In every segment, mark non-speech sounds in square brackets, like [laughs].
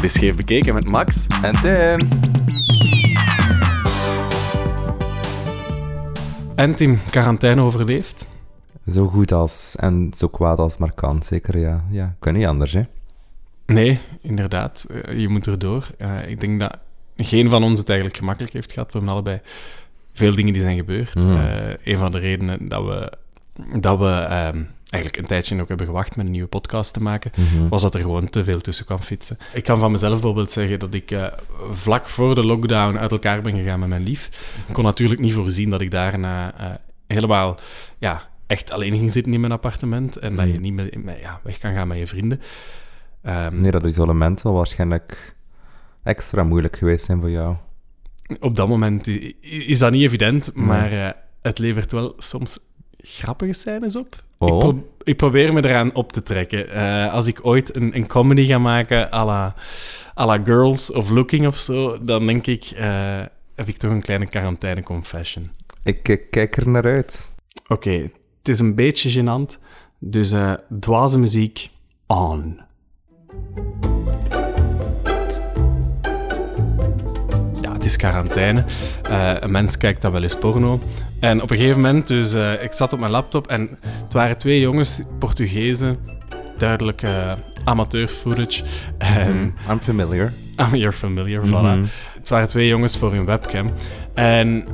Dit is Scheef Bekeken met Max. En Tim. En Tim, quarantaine overleefd? Zo goed als en zo kwaad als maar kan, zeker. Ja, ja kan niet anders, hè? Nee, inderdaad. Eh, je moet erdoor. Uh, ik denk dat geen van ons het eigenlijk gemakkelijk heeft gehad. We hebben allebei veel dingen die zijn gebeurd. Mm. Uh, een van de redenen dat we, dat we um, eigenlijk een tijdje ook hebben gewacht met een nieuwe podcast te maken, mm -hmm. was dat er gewoon te veel tussen kwam fietsen. Ik kan van mezelf bijvoorbeeld zeggen dat ik uh, vlak voor de lockdown uit elkaar ben gegaan met mijn lief. Ik kon natuurlijk niet voorzien dat ik daarna uh, helemaal ja, echt alleen ging zitten in mijn appartement en mm. dat je niet met, met, ja, weg kan gaan met je vrienden. Um, nee, dat isolement zal waarschijnlijk extra moeilijk geweest zijn voor jou. Op dat moment is dat niet evident, maar nee. uh, het levert wel soms grappige scènes op. Oh. Ik, pro ik, probeer me eraan op te trekken. Uh, als ik ooit een, een, comedy ga maken à la, à la Girls of Looking of zo, dan denk ik, uh, heb ik toch een kleine quarantaine confession. Ik, ik kijk er naar uit. Oké, okay, het is een beetje gênant, dus uh, dwaze muziek on. het is quarantaine. Uh, een mens kijkt dan wel eens porno. En op een gegeven moment, dus uh, ik zat op mijn laptop en het waren twee jongens, Portugezen, duidelijk uh, amateur footage. En, mm, I'm familiar. I'm [laughs] you're familiar, mm -hmm. voilà. Het waren twee jongens voor hun webcam. En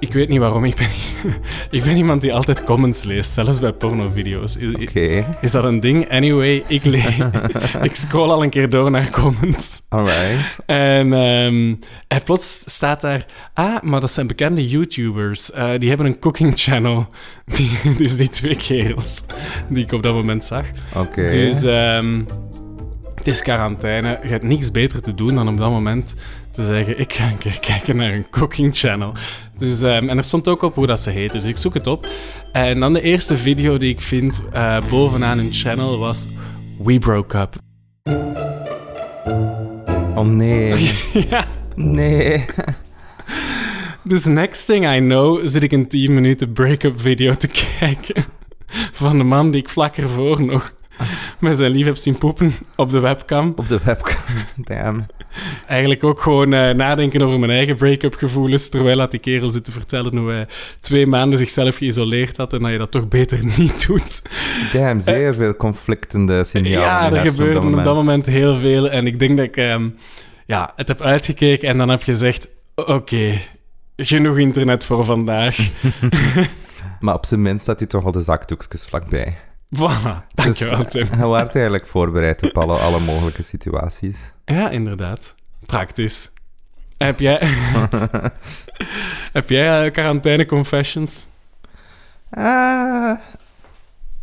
ik weet niet waarom. Ik ben, [laughs] ik ben iemand die altijd comments leest, zelfs bij pornovideo's. Is, okay. is dat een ding? Anyway, ik, [laughs] ik scroll al een keer door naar comments. Alright. En, um, en plots staat daar... Ah, maar dat zijn bekende YouTubers. Uh, die hebben een cooking channel. [laughs] Die, dus die twee kerels die ik op dat moment zag. Oké. Okay. Dus... Um, het is quarantaine. Je hebt niks beter te doen dan op dat moment te zeggen: Ik ga een keer kijken naar een cooking channel. Dus, um, en er stond ook op hoe dat ze heet. Dus ik zoek het op. En dan de eerste video die ik vind uh, bovenaan een channel was We Broke Up. Oh nee. [laughs] ja. Nee. Dus next thing I know zit ik een 10 minuten break-up video te [laughs] kijken. Van de man die ik vlak ervoor nog met zijn lief heb zien poepen op de webcam. Op de webcam, [laughs] damn. Eigenlijk ook gewoon uh, nadenken over mijn eigen break-up gevoelens, terwijl dat die kerel zit te vertellen hoe hij twee maanden zichzelf geïsoleerd had en dat je dat toch beter [laughs] niet doet. Damn, zeer uh, veel conflictende signalen. Ja, er gebeurde op, op dat moment heel veel en ik denk dat ik um, ja, het heb uitgekeken en dan heb je gezegd, oké, okay, genoeg internet voor vandaag. [laughs] maar op zijn minst staat hij toch al de zakdoekjes vlakbij. Voilà, dankjewel dus, Tim. [laughs] Hij was eigenlijk voorbereid op alle, alle mogelijke situaties. Ja, inderdaad. Praktisch. Heb jij, [laughs] heb jij uh, quarantaine confessions? Uh,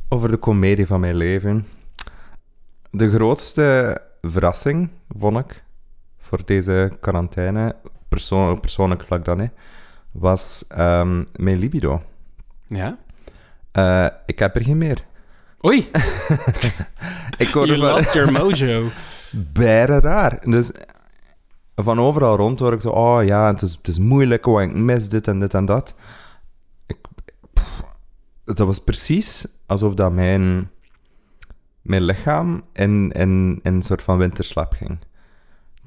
over de komedie van mijn leven. De grootste verrassing, vond ik, voor deze quarantaine, persoon, persoonlijk vlak dan, hè, was um, mijn libido. Ja? Uh, ik heb er geen meer. Oei. [laughs] ik hoorde you lost your mojo. [laughs] Bijna raar. Dus van overal rond hoor ik zo... Oh ja, het is, het is moeilijk, oh, ik mis dit en dit en dat. Ik, pff, dat was precies alsof dat mijn, mijn lichaam in, in, in een soort van winterslaap ging.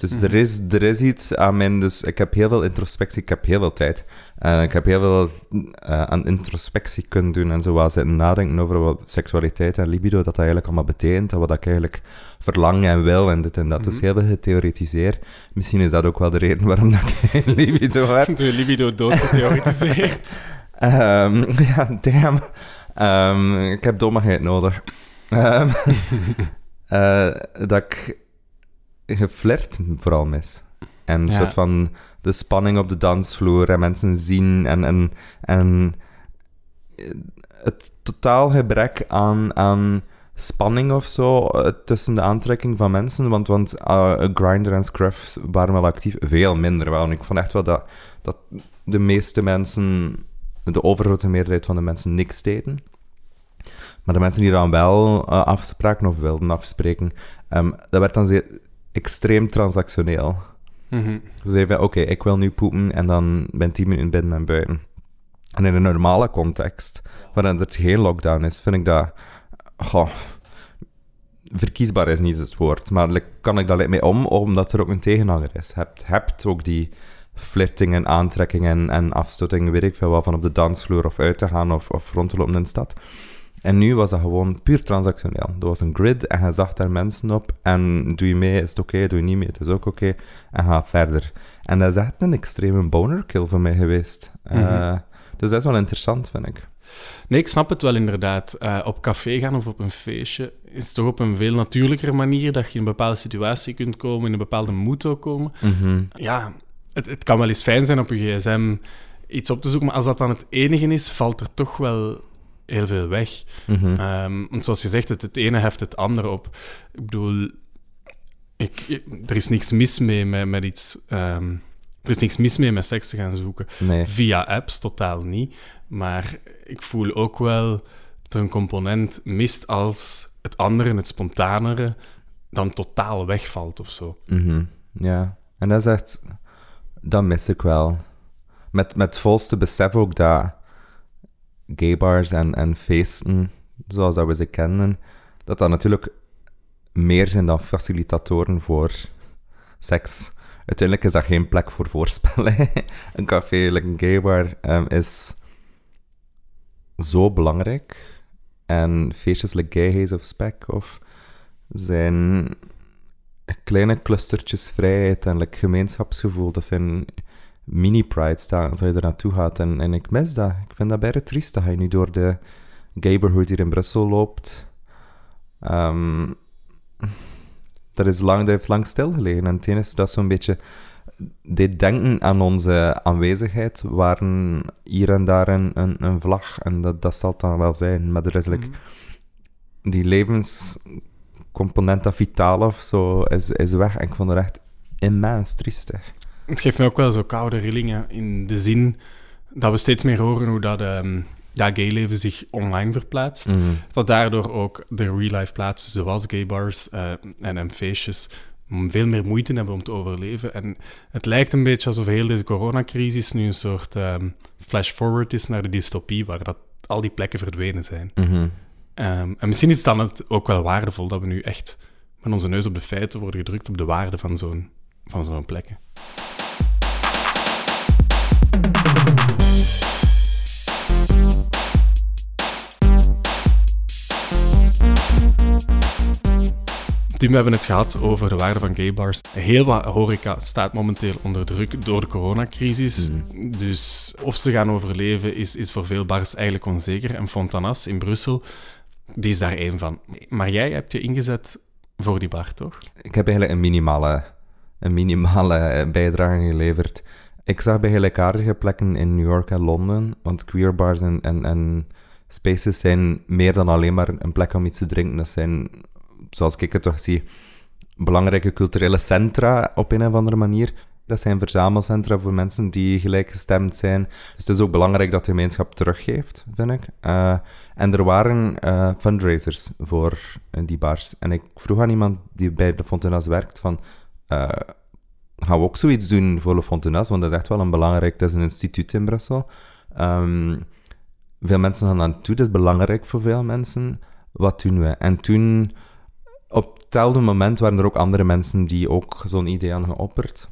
Dus mm-hmm. er, is, er is iets aan mijn... Dus ik heb heel veel introspectie, ik heb heel veel tijd. En ik heb heel veel uh, aan introspectie kunnen doen en zo wat zitten nadenken over wat seksualiteit en libido, dat dat eigenlijk allemaal betekent en wat ik eigenlijk verlang en wil en dit en dat. Dus heel veel getheoretiseerd. Misschien is dat ook wel de reden waarom dat ik [laughs] geen libido heb. De libido doodgetheoretiseerd. um, [laughs] ja, damn. Um, ik heb dommigheid nodig. Um, uh, [laughs] dat ik geflirt vooral mis. En een ja. soort van de spanning op de dansvloer en mensen zien en, en, en het totaal gebrek aan, aan spanning of zo tussen de aantrekking van mensen. Want, want uh, Grindr en Scruff waren wel actief, veel minder wel. En ik vond echt wel dat, dat de meeste mensen, de overgrote meerderheid van de mensen, niks deden. Maar de mensen die dan wel uh, afspraken of wilden afspreken, um, dat werd dan zeer extreem transactioneel. Mm-hmm. Ze oké, okay, ik wil nu poepen en dan ben 10 minuten binnen en buiten. En in een normale context, waarin er geen lockdown is, vind ik dat... Goh, verkiesbaar is niet het woord, maar kan ik daar mee om, omdat er ook een tegenhanger is. Hebt, hebt ook die flirting en aantrekking en, en afstoting, weet ik veel wat, van op de dansvloer of uit te gaan of, of rond te lopen in de stad. En nu was dat gewoon puur transactioneel. Er was een grid en je zag daar mensen op. En doe je mee, is het oké. doe je niet mee, het is ook oké. en ga verder. En dat is echt een extreme bonerkill voor mij geweest. Mm dus dat is wel interessant, vind ik. Nee, ik snap het wel inderdaad. Uh, op café gaan of op een feestje is toch op een veel natuurlijker manier dat je in een bepaalde situatie kunt komen, in een bepaalde moed ook komen. Mhm. Ja, het, het kan wel eens fijn zijn op je gsm iets op te zoeken, maar als dat dan het enige is, valt er toch wel heel veel weg. Mm want zoals je zegt, het, het ene heft het andere op. Ik bedoel, ik, er is niks mis mee met, met iets... Ehm, er is niks mis mee met seks te gaan zoeken. Nee. Via apps, totaal niet. Maar ik voel ook wel dat er een component mist als het andere, het spontanere, dan totaal wegvalt of zo. Mm Ja, en dat is echt... Dat mis ik wel. Met, met volste besef ook dat gaybars en, en feesten, zoals dat we ze kennen, dat dat natuurlijk meer zijn dan facilitatoren voor seks. Uiteindelijk is dat geen plek voor voorspellen. [laughs] een café, like een gaybar, um, is zo belangrijk. En feestjes like Gay Haze of Spec of zijn kleine clustertjes vrijheid en like, gemeenschapsgevoel. Dat zijn mini-pride staan als je er naartoe gaat. En, en ik mis dat. Ik vind dat bijna triest dat je nu door de neighborhood hier in Brussel loopt. Um, dat, is lang, dat heeft lang stilgelegen. En het enige dat zo'n beetje dit denken aan onze aanwezigheid waren hier en daar een, een, een vlag. En dat, dat zal het dan wel zijn. Maar er is like, mm. die levenscomponent, dat vitaal of zo, is, is weg. En ik vond het echt immens triestig. Het geeft me ook wel zo koude rillingen in de zin dat we steeds meer horen hoe dat, um, ja, gayleven zich online verplaatst. Mhm. Dat daardoor ook de real-life plaatsen, zoals gaybars uh, en, en feestjes, veel meer moeite hebben om te overleven. En het lijkt een beetje alsof heel deze coronacrisis nu een soort um, flash-forward is naar de dystopie, waar dat al die plekken verdwenen zijn. Mhm. Um, en misschien is het dan het ook wel waardevol dat we nu echt met onze neus op de feiten worden gedrukt op de waarde van zo'n van zo'n plekken. Tim, we hebben het gehad over de waarde van gaybars. Heel wat horeca staat momenteel onder druk door de coronacrisis. Mhm. Dus of ze gaan overleven is, is voor veel bars eigenlijk onzeker. En Fontanas in Brussel, die is daar één van. Maar jij hebt je ingezet voor die bar, toch? Ik heb eigenlijk een minimale, een minimale bijdrage geleverd. Ik zag bij gelijkaardige plekken in New York en Londen, want queer bars en, en, en spaces zijn meer dan alleen maar een plek om iets te drinken. Dat zijn zoals ik het toch zie, belangrijke culturele centra op een of andere manier. Dat zijn verzamelcentra voor mensen die gelijkgestemd zijn. Dus het is ook belangrijk dat de gemeenschap teruggeeft, vind ik. Uh, en er waren uh, fundraisers voor uh, die bars. En ik vroeg aan iemand die bij de Fontenas werkt van... gaan we ook zoiets doen voor de Fontenas? Want dat is echt wel een belangrijk... Dat is een instituut in Brussel. Um, veel mensen gaan daar naartoe. Dat is belangrijk voor veel mensen. Wat doen we? En toen op hetzelfde moment waren er ook andere mensen die ook zo'n idee aan geopperd.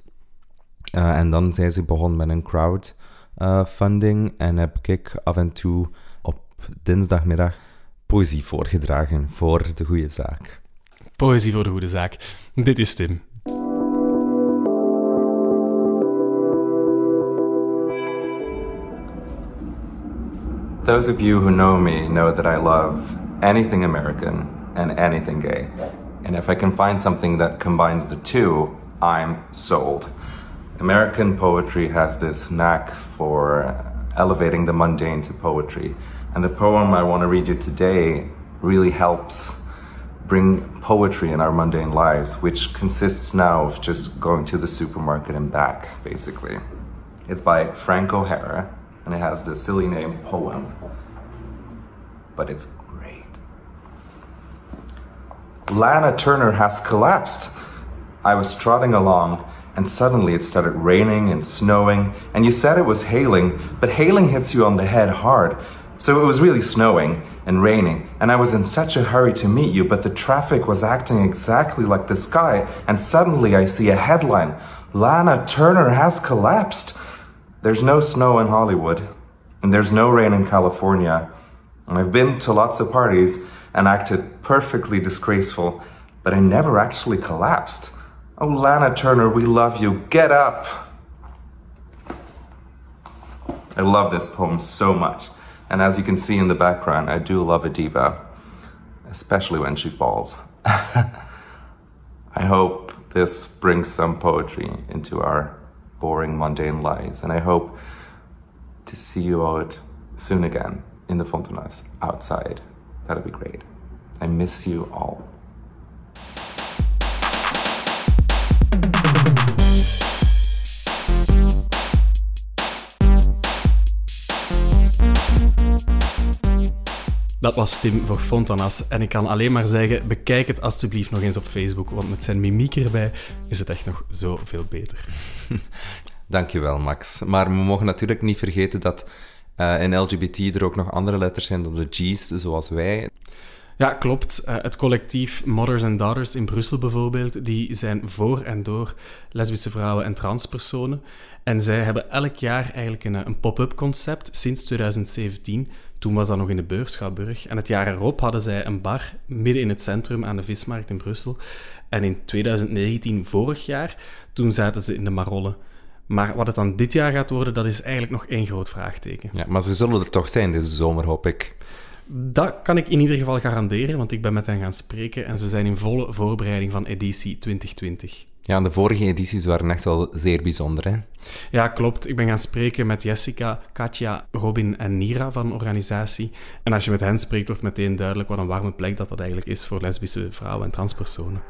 Uh, en dan zijn ze begonnen met een crowdfunding. en heb ik af en toe op dinsdagmiddag poëzie voorgedragen voor de goede zaak. Poëzie voor de goede zaak. Dit is Tim. Those of you who know me know that I love anything American and anything gay. And if I can find something that combines the two, I'm sold. American poetry has this knack for elevating the mundane to poetry. And the poem I want to read you today really helps bring poetry in our mundane lives, which consists now of just going to the supermarket and back, basically. It's by Frank O'Hara, and it has the silly name Poem. But it's great. Lana Turner has collapsed. I was trotting along, and suddenly it started raining and snowing, and you said it was hailing, but hailing hits you on the head hard. So it was really snowing and raining, and I was in such a hurry to meet you, but the traffic was acting exactly like the sky, and suddenly I see a headline Lana Turner has collapsed. There's no snow in Hollywood, and there's no rain in California. And I've been to lots of parties and acted perfectly disgraceful, but I never actually collapsed. Oh, Lana Turner, we love you. Get up. I love this poem so much. And as you can see in the background, I do love a diva, especially when she falls. [laughs] I hope this brings some poetry into our boring, mundane lives, and I hope to see you out soon again in the Fontanas outside. That'd be great. I miss you all. Dat was Tim voor Fontanas. En ik kan alleen maar zeggen, bekijk het alsjeblieft nog eens op Facebook, want met zijn mimiek erbij is het echt nog zoveel beter. [laughs] Dankjewel, Max. Maar we mogen natuurlijk niet vergeten dat uh, in LGBT er ook nog andere letters zijn dan de G's, zoals wij. Ja, klopt. Uh, het collectief Mothers and Daughters in Brussel bijvoorbeeld, die zijn voor en door lesbische vrouwen en transpersonen. En zij hebben elk jaar eigenlijk een, een pop-up concept sinds 2017 toen was dat nog in de Beurschouwburg. En het jaar erop hadden zij een bar midden in het centrum aan de Vismarkt in Brussel. En in 2019, vorig jaar, toen zaten ze in de Marolle. Maar wat het dan dit jaar gaat worden, dat is eigenlijk nog één groot vraagteken. Ja, maar ze zullen er toch zijn deze zomer, hoop ik. Dat kan ik in ieder geval garanderen, want ik ben met hen gaan spreken en ze zijn in volle voorbereiding van editie 2020. Ja, de vorige edities waren echt wel zeer bijzonder, hè? Ja, klopt. Ik ben gaan spreken met Jessica, Katja, Robin en Nira van de organisatie. En als je met hen spreekt, wordt meteen duidelijk wat een warme plek dat dat eigenlijk is voor lesbische vrouwen en transpersonen.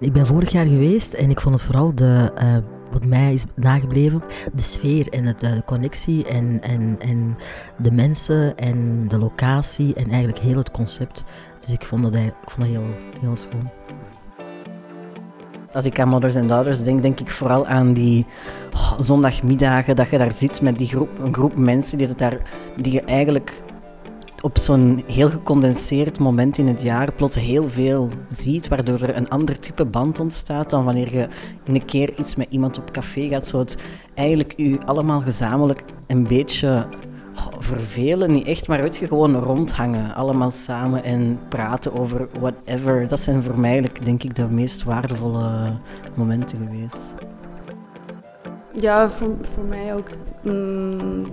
Ik ben vorig jaar geweest en ik vond het vooral de, uh, wat mij is nagebleven, de sfeer en het, de connectie en, en, en de mensen en de locatie en eigenlijk heel het concept. Dus ik vond dat, ik vond dat heel, heel schoon. Als ik aan Mothers and Daughters denk, denk ik vooral aan die oh, zondagmiddagen dat je daar zit met die groep, een groep mensen die, het daar, die je eigenlijk op zo'n heel gecondenseerd moment in het jaar plots heel veel ziet, waardoor er een ander type band ontstaat dan wanneer je een keer iets met iemand op café gaat. Zo het eigenlijk u allemaal gezamenlijk een beetje vervelen, niet echt, maar weet je, gewoon rondhangen. Allemaal samen en praten over whatever. Dat zijn voor mij, denk ik, de meest waardevolle momenten geweest. Ja, voor, mij ook. Mm,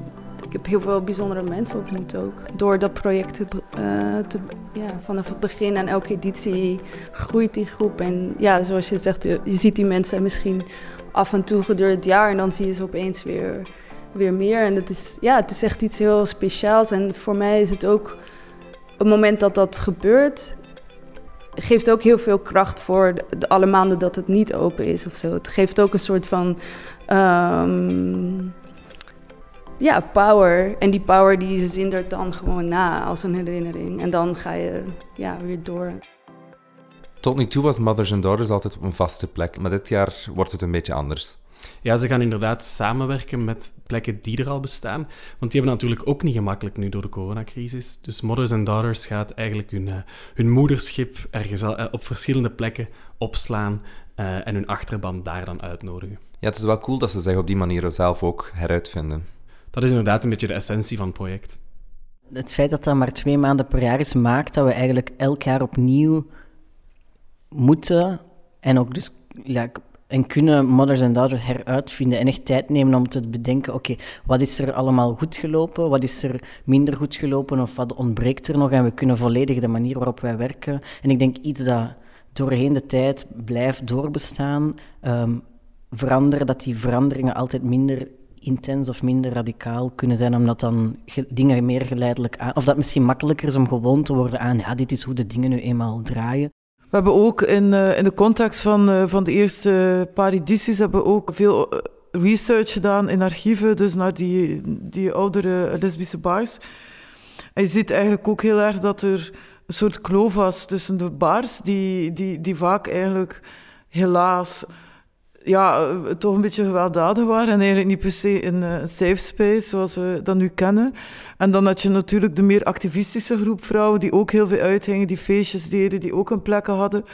ik heb heel veel bijzondere mensen ontmoet ook. Door dat project te, uh, te, ja, vanaf het begin en elke editie groeit die groep. En ja, zoals je zegt, je, je ziet die mensen misschien af en toe gedurende het jaar en dan zie je ze opeens weer weer meer. En het is, ja, het is echt iets heel speciaals. En voor mij is het ook, het moment dat dat gebeurt, geeft ook heel veel kracht voor de, alle maanden dat het niet open is of zo. Het geeft ook een soort van. Um, ja, power. En die power die zindert dan gewoon na als een herinnering. En dan ga je ja, weer door. Tot nu toe was Mothers and Daughters altijd op een vaste plek, maar dit jaar wordt het een beetje anders. Ja, ze gaan inderdaad samenwerken met plekken die er al bestaan. Want die hebben natuurlijk ook niet gemakkelijk nu door de coronacrisis. Dus Mothers and Daughters gaat eigenlijk hun, uh, hun moederschip ergens uh, op verschillende plekken opslaan uh, en hun achterban daar dan uitnodigen. Ja, het is wel cool dat ze zich op die manier zelf ook heruitvinden. Dat is inderdaad een beetje de essentie van het project. Het feit dat dat maar twee maanden per jaar is, maakt dat we eigenlijk elk jaar opnieuw moeten en ook dus ja, en kunnen mothers en daughters heruitvinden en echt tijd nemen om te bedenken, oké, wat is er allemaal goed gelopen, wat is er minder goed gelopen of wat ontbreekt er nog en we kunnen volledig de manier waarop wij werken. En ik denk iets dat doorheen de tijd blijft doorbestaan, um, veranderen, dat die veranderingen altijd minder intens of minder radicaal kunnen zijn, omdat dan dingen meer geleidelijk aan... Of dat misschien makkelijker is om gewoon te worden aan, ja, dit is hoe de dingen nu eenmaal draaien. We hebben ook in, uh, in de context van, uh, van de eerste paar edities hebben we ook veel eh, research gedaan in archieven, dus naar die, die oudere lesbische bars. En je ziet eigenlijk ook heel erg dat er een soort kloof was tussen de bars, die, die, die vaak eigenlijk helaas ja, eh, toch een beetje gewelddadig waren en eigenlijk niet per se een uh, safe space zoals we dat nu kennen. En dan had je natuurlijk de meer activistische groep vrouwen die ook heel veel uitgingen, die feestjes deden, die ook een plekken hadden.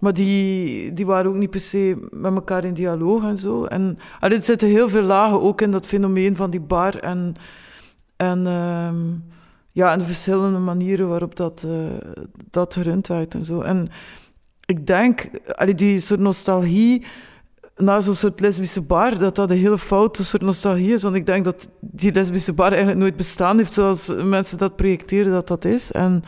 Maar die, die waren ook niet per se met elkaar in dialoog en zo. En er zitten heel veel lagen ook in dat fenomeen van die bar en, en, uh, ja, en de verschillende manieren waarop dat, uh, dat gerund werd en zo. En ik denk, allee, die soort nostalgie naar zo'n soort lesbische bar, dat dat een hele foute soort nostalgie is. Want ik denk dat die lesbische bar eigenlijk nooit bestaan heeft zoals mensen dat projecteren dat dat is. En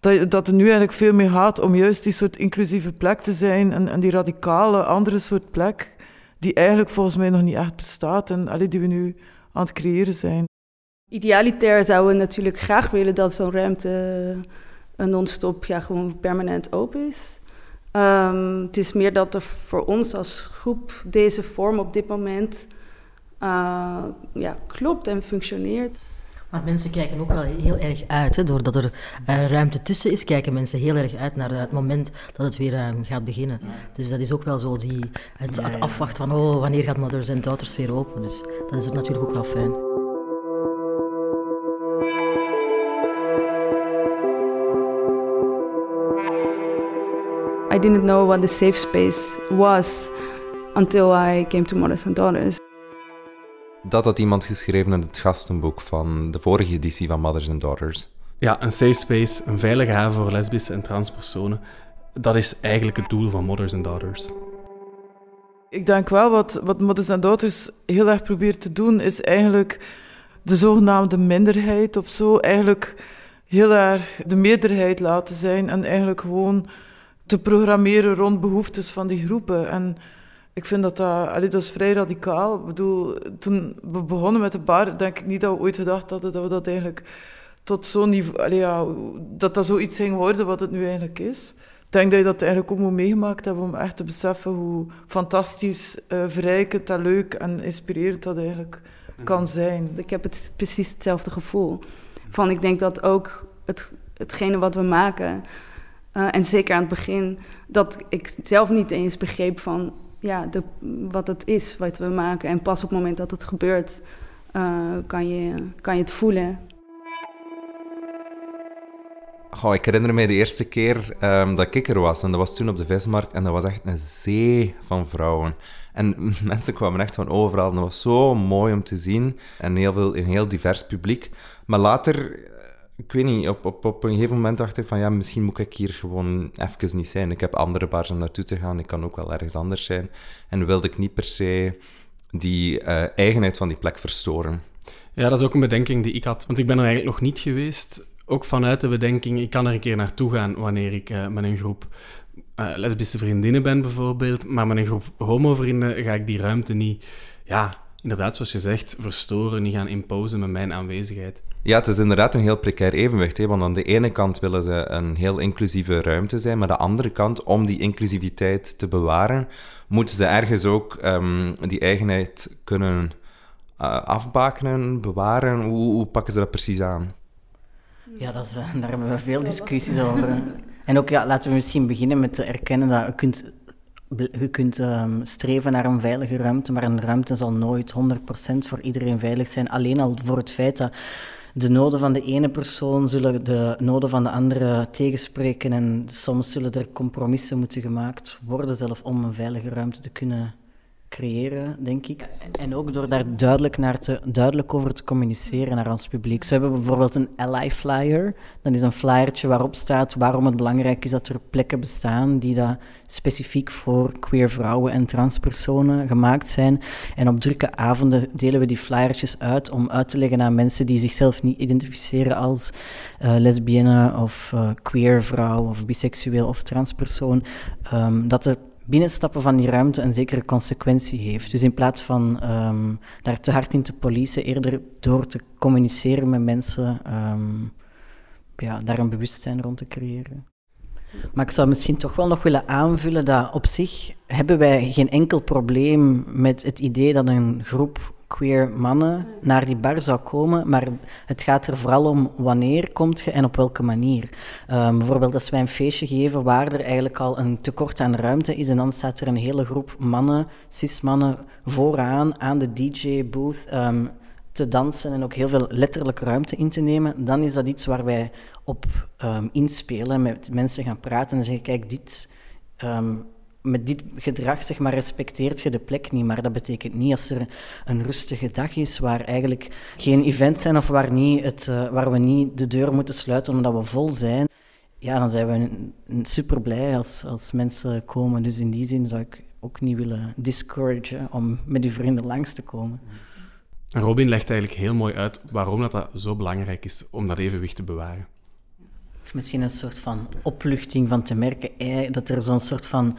dat, dat er nu eigenlijk veel meer gaat om juist die soort inclusieve plek te zijn en, en die radicale andere soort plek, die eigenlijk volgens mij nog niet echt bestaat en allee, die we nu aan het creëren zijn. Idealitair zouden we natuurlijk graag willen dat zo'n ruimte een non-stop ja, gewoon permanent open is. Um, het is meer dat er voor ons als groep deze vorm op dit moment uh, ja, klopt en functioneert. Maar mensen kijken ook wel heel erg uit. Hè. Doordat er uh, ruimte tussen is, kijken mensen heel erg uit naar het moment dat het weer uh, gaat beginnen. Dus dat is ook wel zo die, het, het afwachten van oh, wanneer gaat Mothers and Daughters weer open. Dus dat is ook natuurlijk ook wel fijn. I didn't know what the safe space was until I came to Mothers and Daughters. Dat had iemand geschreven in het gastenboek van de vorige editie van Mothers and Daughters. Ja, een safe space, een veilige haven voor lesbische en transpersonen. Dat is eigenlijk het doel van Mothers and Daughters. Ik denk wel wat, wat Mothers and Daughters heel erg probeert te doen, is eigenlijk de zogenaamde minderheid of zo, eigenlijk heel erg de meerderheid laten zijn en eigenlijk gewoon te programmeren rond behoeftes van die groepen. En ik vind dat dat, allee, dat is vrij radicaal. Ik bedoel, toen we begonnen met de bar, denk ik niet dat we ooit gedacht hadden dat we dat eigenlijk tot zo'n niveau, allee, ja, dat dat zoiets ging worden wat het nu eigenlijk is. Ik denk dat je dat eigenlijk ook moet meegemaakt hebben om echt te beseffen hoe fantastisch, uh, verrijkend en leuk en inspirerend dat eigenlijk kan zijn. Ik heb het precies hetzelfde gevoel. Van ik denk dat ook het, hetgene wat we maken uh, en zeker aan het begin, dat ik zelf niet eens begreep van ja, de, wat het is wat we maken. En pas op het moment dat het gebeurt, uh, kan, je, kan je het voelen. Oh, ik herinner me de eerste keer um, dat ik er was. En dat was toen op de vismarkt. En dat was echt een zee van vrouwen. En [laughs] mensen kwamen echt van overal. En dat was zo mooi om te zien. En heel veel, een heel divers publiek. Maar later ik weet niet, op, op, op een gegeven moment dacht ik van ja, misschien moet ik hier gewoon even niet zijn. Ik heb andere bars om naartoe te gaan, ik kan ook wel ergens anders zijn. En wilde ik niet per se die uh, eigenheid van die plek verstoren. Ja, dat is ook een bedenking die ik had, want ik ben er eigenlijk nog niet geweest. Ook vanuit de bedenking, ik kan er een keer naartoe gaan wanneer ik uh, met een groep uh, lesbische vriendinnen ben bijvoorbeeld, maar met een groep homo-vrienden ga ik die ruimte niet, ja, inderdaad, zoals je zegt, verstoren, niet gaan imposen met mijn aanwezigheid. Ja, het is inderdaad een heel precair evenwicht. Hè? Want aan de ene kant willen ze een heel inclusieve ruimte zijn, maar aan de andere kant, om die inclusiviteit te bewaren, moeten ze ergens ook um, die eigenheid kunnen uh, afbakenen, bewaren. Hoe, hoe, pakken ze dat precies aan? Ja, dat is, uh, daar hebben we veel discussies over. En ook, ja, laten we misschien beginnen met te erkennen dat je kunt je kunt um, streven naar een veilige ruimte, maar een ruimte zal nooit 100% voor iedereen veilig zijn. Alleen al voor het feit dat de noden van de ene persoon zullen de noden van de andere tegenspreken en soms zullen er compromissen moeten gemaakt worden zelf om een veilige ruimte te kunnen creëren, denk ik. En ook door daar duidelijk, naar te, duidelijk over te communiceren naar ons publiek. Zo hebben bijvoorbeeld een ally flyer. Dat is een flyertje waarop staat waarom het belangrijk is dat er plekken bestaan die dat specifiek voor queer vrouwen en transpersonen gemaakt zijn. En op drukke avonden delen we die flyertjes uit om uit te leggen aan mensen die zichzelf niet identificeren als uh, lesbienne of uh, queer vrouw of biseksueel of transpersoon. Um, dat er binnenstappen van die ruimte een zekere consequentie heeft. Dus in plaats van um, daar te hard in te policen, eerder door te communiceren met mensen, um, ja, daar een bewustzijn rond te creëren. Maar ik zou misschien toch wel nog willen aanvullen dat op zich hebben wij geen enkel probleem met het idee dat een groep queer mannen naar die bar zou komen, maar het gaat er vooral om wanneer komt je en op welke manier. Um, bijvoorbeeld als wij een feestje geven waar er eigenlijk al een tekort aan ruimte is en dan staat er een hele groep mannen, cis-mannen, vooraan aan de DJ-booth um, te dansen en ook heel veel letterlijk ruimte in te nemen, dan is dat iets waar wij op um, inspelen, met mensen gaan praten en zeggen, kijk, dit met dit gedrag zeg maar, respecteert je de plek niet. Maar dat betekent niet als er een rustige dag is waar eigenlijk geen events zijn of waar, niet het, uh, waar we niet de deur moeten sluiten omdat we vol zijn. Ja, dan zijn we super blij als, als mensen komen. Dus in die zin zou ik ook niet willen discouragen om met uw vrienden langs te komen. Robin legt eigenlijk heel mooi uit waarom dat, dat zo belangrijk is om dat evenwicht te bewaren. Of misschien een soort van opluchting van te merken eh, dat er zo'n soort van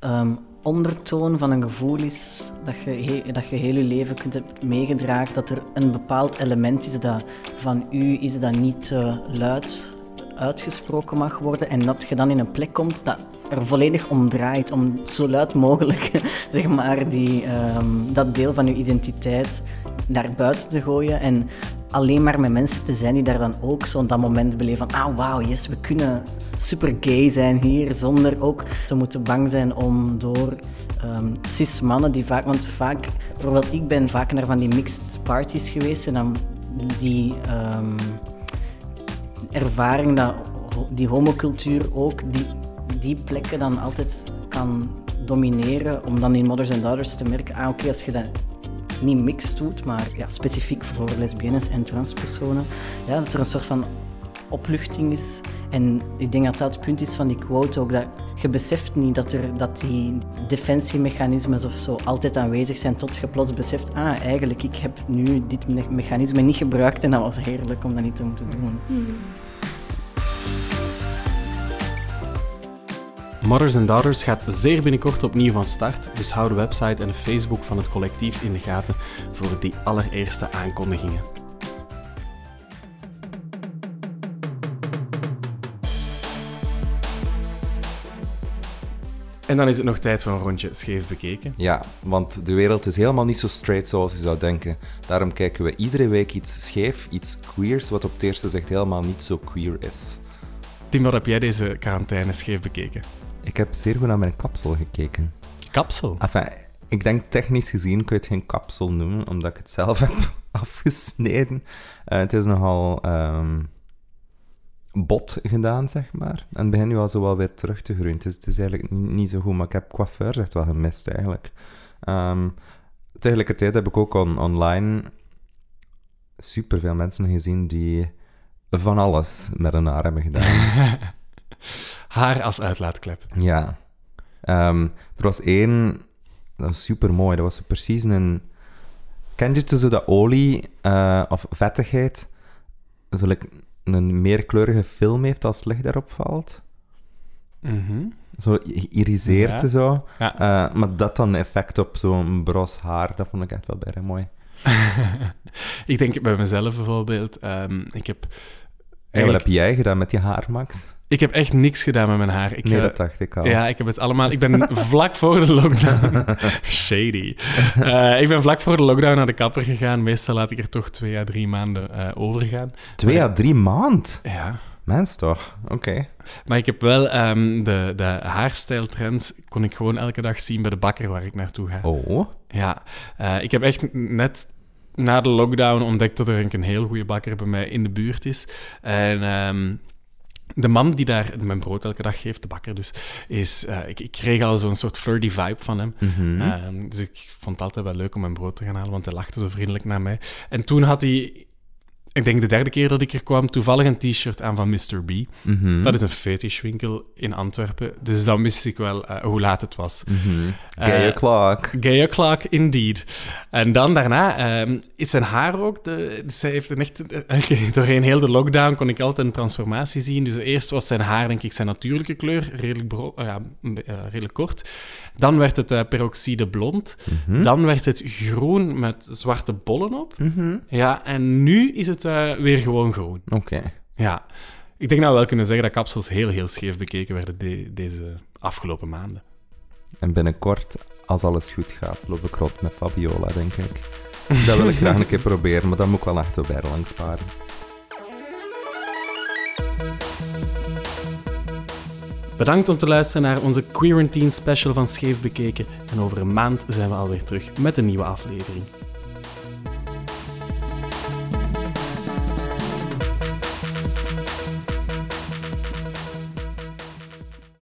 um, ondertoon van een gevoel is dat je, dat je heel je leven kunt hebben meegedragen. Dat er een bepaald element is dat van u is dat niet uh, luid uitgesproken mag worden. En dat je dan in een plek komt dat er volledig om draait. Om zo luid mogelijk [laughs] zeg maar, die, um, dat deel van je identiteit naar buiten te gooien. En alleen maar met mensen te zijn die daar dan ook zo'n dat moment beleven van ah wauw, yes, we kunnen super gay zijn hier, zonder ook te moeten bang zijn om door um, cis mannen die vaak, want vaak, bijvoorbeeld ik ben vaak naar van die mixed parties geweest en dan die um, ervaring dat die homocultuur ook die, die plekken dan altijd kan domineren, om dan in Mothers and Daughters te merken, ah oké, als je dat niet mixed doet, maar ja, specifiek voor lesbiennes en transpersonen. Ja, dat er een soort van opluchting is. En ik denk dat dat het punt is van die quote ook, dat je beseft niet dat, er, dat die defensiemechanismes of zo altijd aanwezig zijn, tot je plots beseft, ah, eigenlijk, ik heb nu dit mechanisme niet gebruikt en dat was heerlijk om dat niet te moeten doen. Hmm. Mothers and Daughters gaat zeer binnenkort opnieuw van start, dus hou de website en de Facebook van het collectief in de gaten voor die allereerste aankondigingen. En dan is het nog tijd voor een rondje scheef bekeken. Ja, want de wereld is helemaal niet zo straight zoals je zou denken. Daarom kijken we iedere week iets scheef, iets queers, wat op het eerste zegt helemaal niet zo queer is. Tim, wat heb jij deze quarantaine scheef bekeken? Ik heb zeer goed naar mijn kapsel gekeken. Kapsel? Enfin, ik denk technisch gezien kun je het geen kapsel noemen, omdat ik het zelf [laughs] heb afgesneden. Uh, het is nogal um, bot gedaan, zeg maar. En begin nu al zo wel weer terug te groeien. Het is, het is eigenlijk niet, zo goed, maar ik heb coiffeur echt wel gemist, eigenlijk. Um, tegelijkertijd heb ik ook on, online superveel mensen gezien die van alles met een haar hebben gedaan. [laughs] haar als uitlaatklep. Ja. Um, er was één, dat was super mooi. Dat was precies een. Ken je zo dat olie uh, of vettigheid zo like, een meerkleurige film heeft als licht daarop valt? Mm Zo geïriseerd ja. zo. Ja. Uh, maar dat dan effect op zo'n bros haar, dat vond ik echt wel bijna mooi. [laughs] ik denk bij mezelf bijvoorbeeld, um, ik heb... Eigenlijk... wat heb jij gedaan met je haar, Max? Ik heb echt niks gedaan met mijn haar. Ik, nee, eh, dat dacht ik al. Ja, ik heb het allemaal... Ik ben [laughs] vlak voor de lockdown... [laughs] Shady. Uh, ik ben vlak voor de lockdown naar de kapper gegaan. Meestal laat ik er toch twee à drie maanden uh, over gaan. Twee à drie maand? Ja. Mens toch? Oké. Maar ik heb wel um, de, de haarstijltrends kon ik gewoon elke dag zien bij de bakker waar ik naartoe ga. Oh? Ja. Uh, ik heb echt net na de lockdown ontdekt dat er een heel goede bakker bij mij in de buurt is. En... Um, de man die daar mijn brood elke dag geeft, de bakker dus, is... Uh, ik, ik, kreeg al zo'n soort flirty vibe van hem. Mm uh, dus ik vond het altijd wel leuk om mijn brood te gaan halen, want hij lachte zo vriendelijk naar mij. En toen had hij ik denk de derde keer dat ik er kwam, toevallig een t-shirt aan van Mr. B. Mm Dat is een fetishwinkel in Antwerpen. Dus dan wist ik wel uh, hoe laat het was. Mm -hmm. Gay uh, o'clock. Gay o'clock, indeed. En dan daarna uh, is zijn haar ook... De, dus hij heeft een echt... [laughs] Uh, doorheen heel de lockdown kon ik altijd een transformatie zien. Dus eerst was zijn haar, denk ik, zijn natuurlijke kleur. Redelijk, ja, redelijk kort. Dan werd het peroxide blond. Mm -hmm. Dan werd het groen met zwarte bollen op. Ja, en nu is het uh, weer gewoon groen. Oké. Okay. Ja. Ik denk nou wel kunnen zeggen dat kapsels heel, heel scheef bekeken werden de, deze afgelopen maanden. En binnenkort, als alles goed gaat, loop ik rond met Fabiola, denk ik. Dat wil ik [laughs] graag een keer proberen, maar dan moet ik wel echt bij lang sparen. Bedankt om te luisteren naar onze Quarantine special van Scheef Bekeken. En over een maand zijn we alweer terug met een nieuwe aflevering.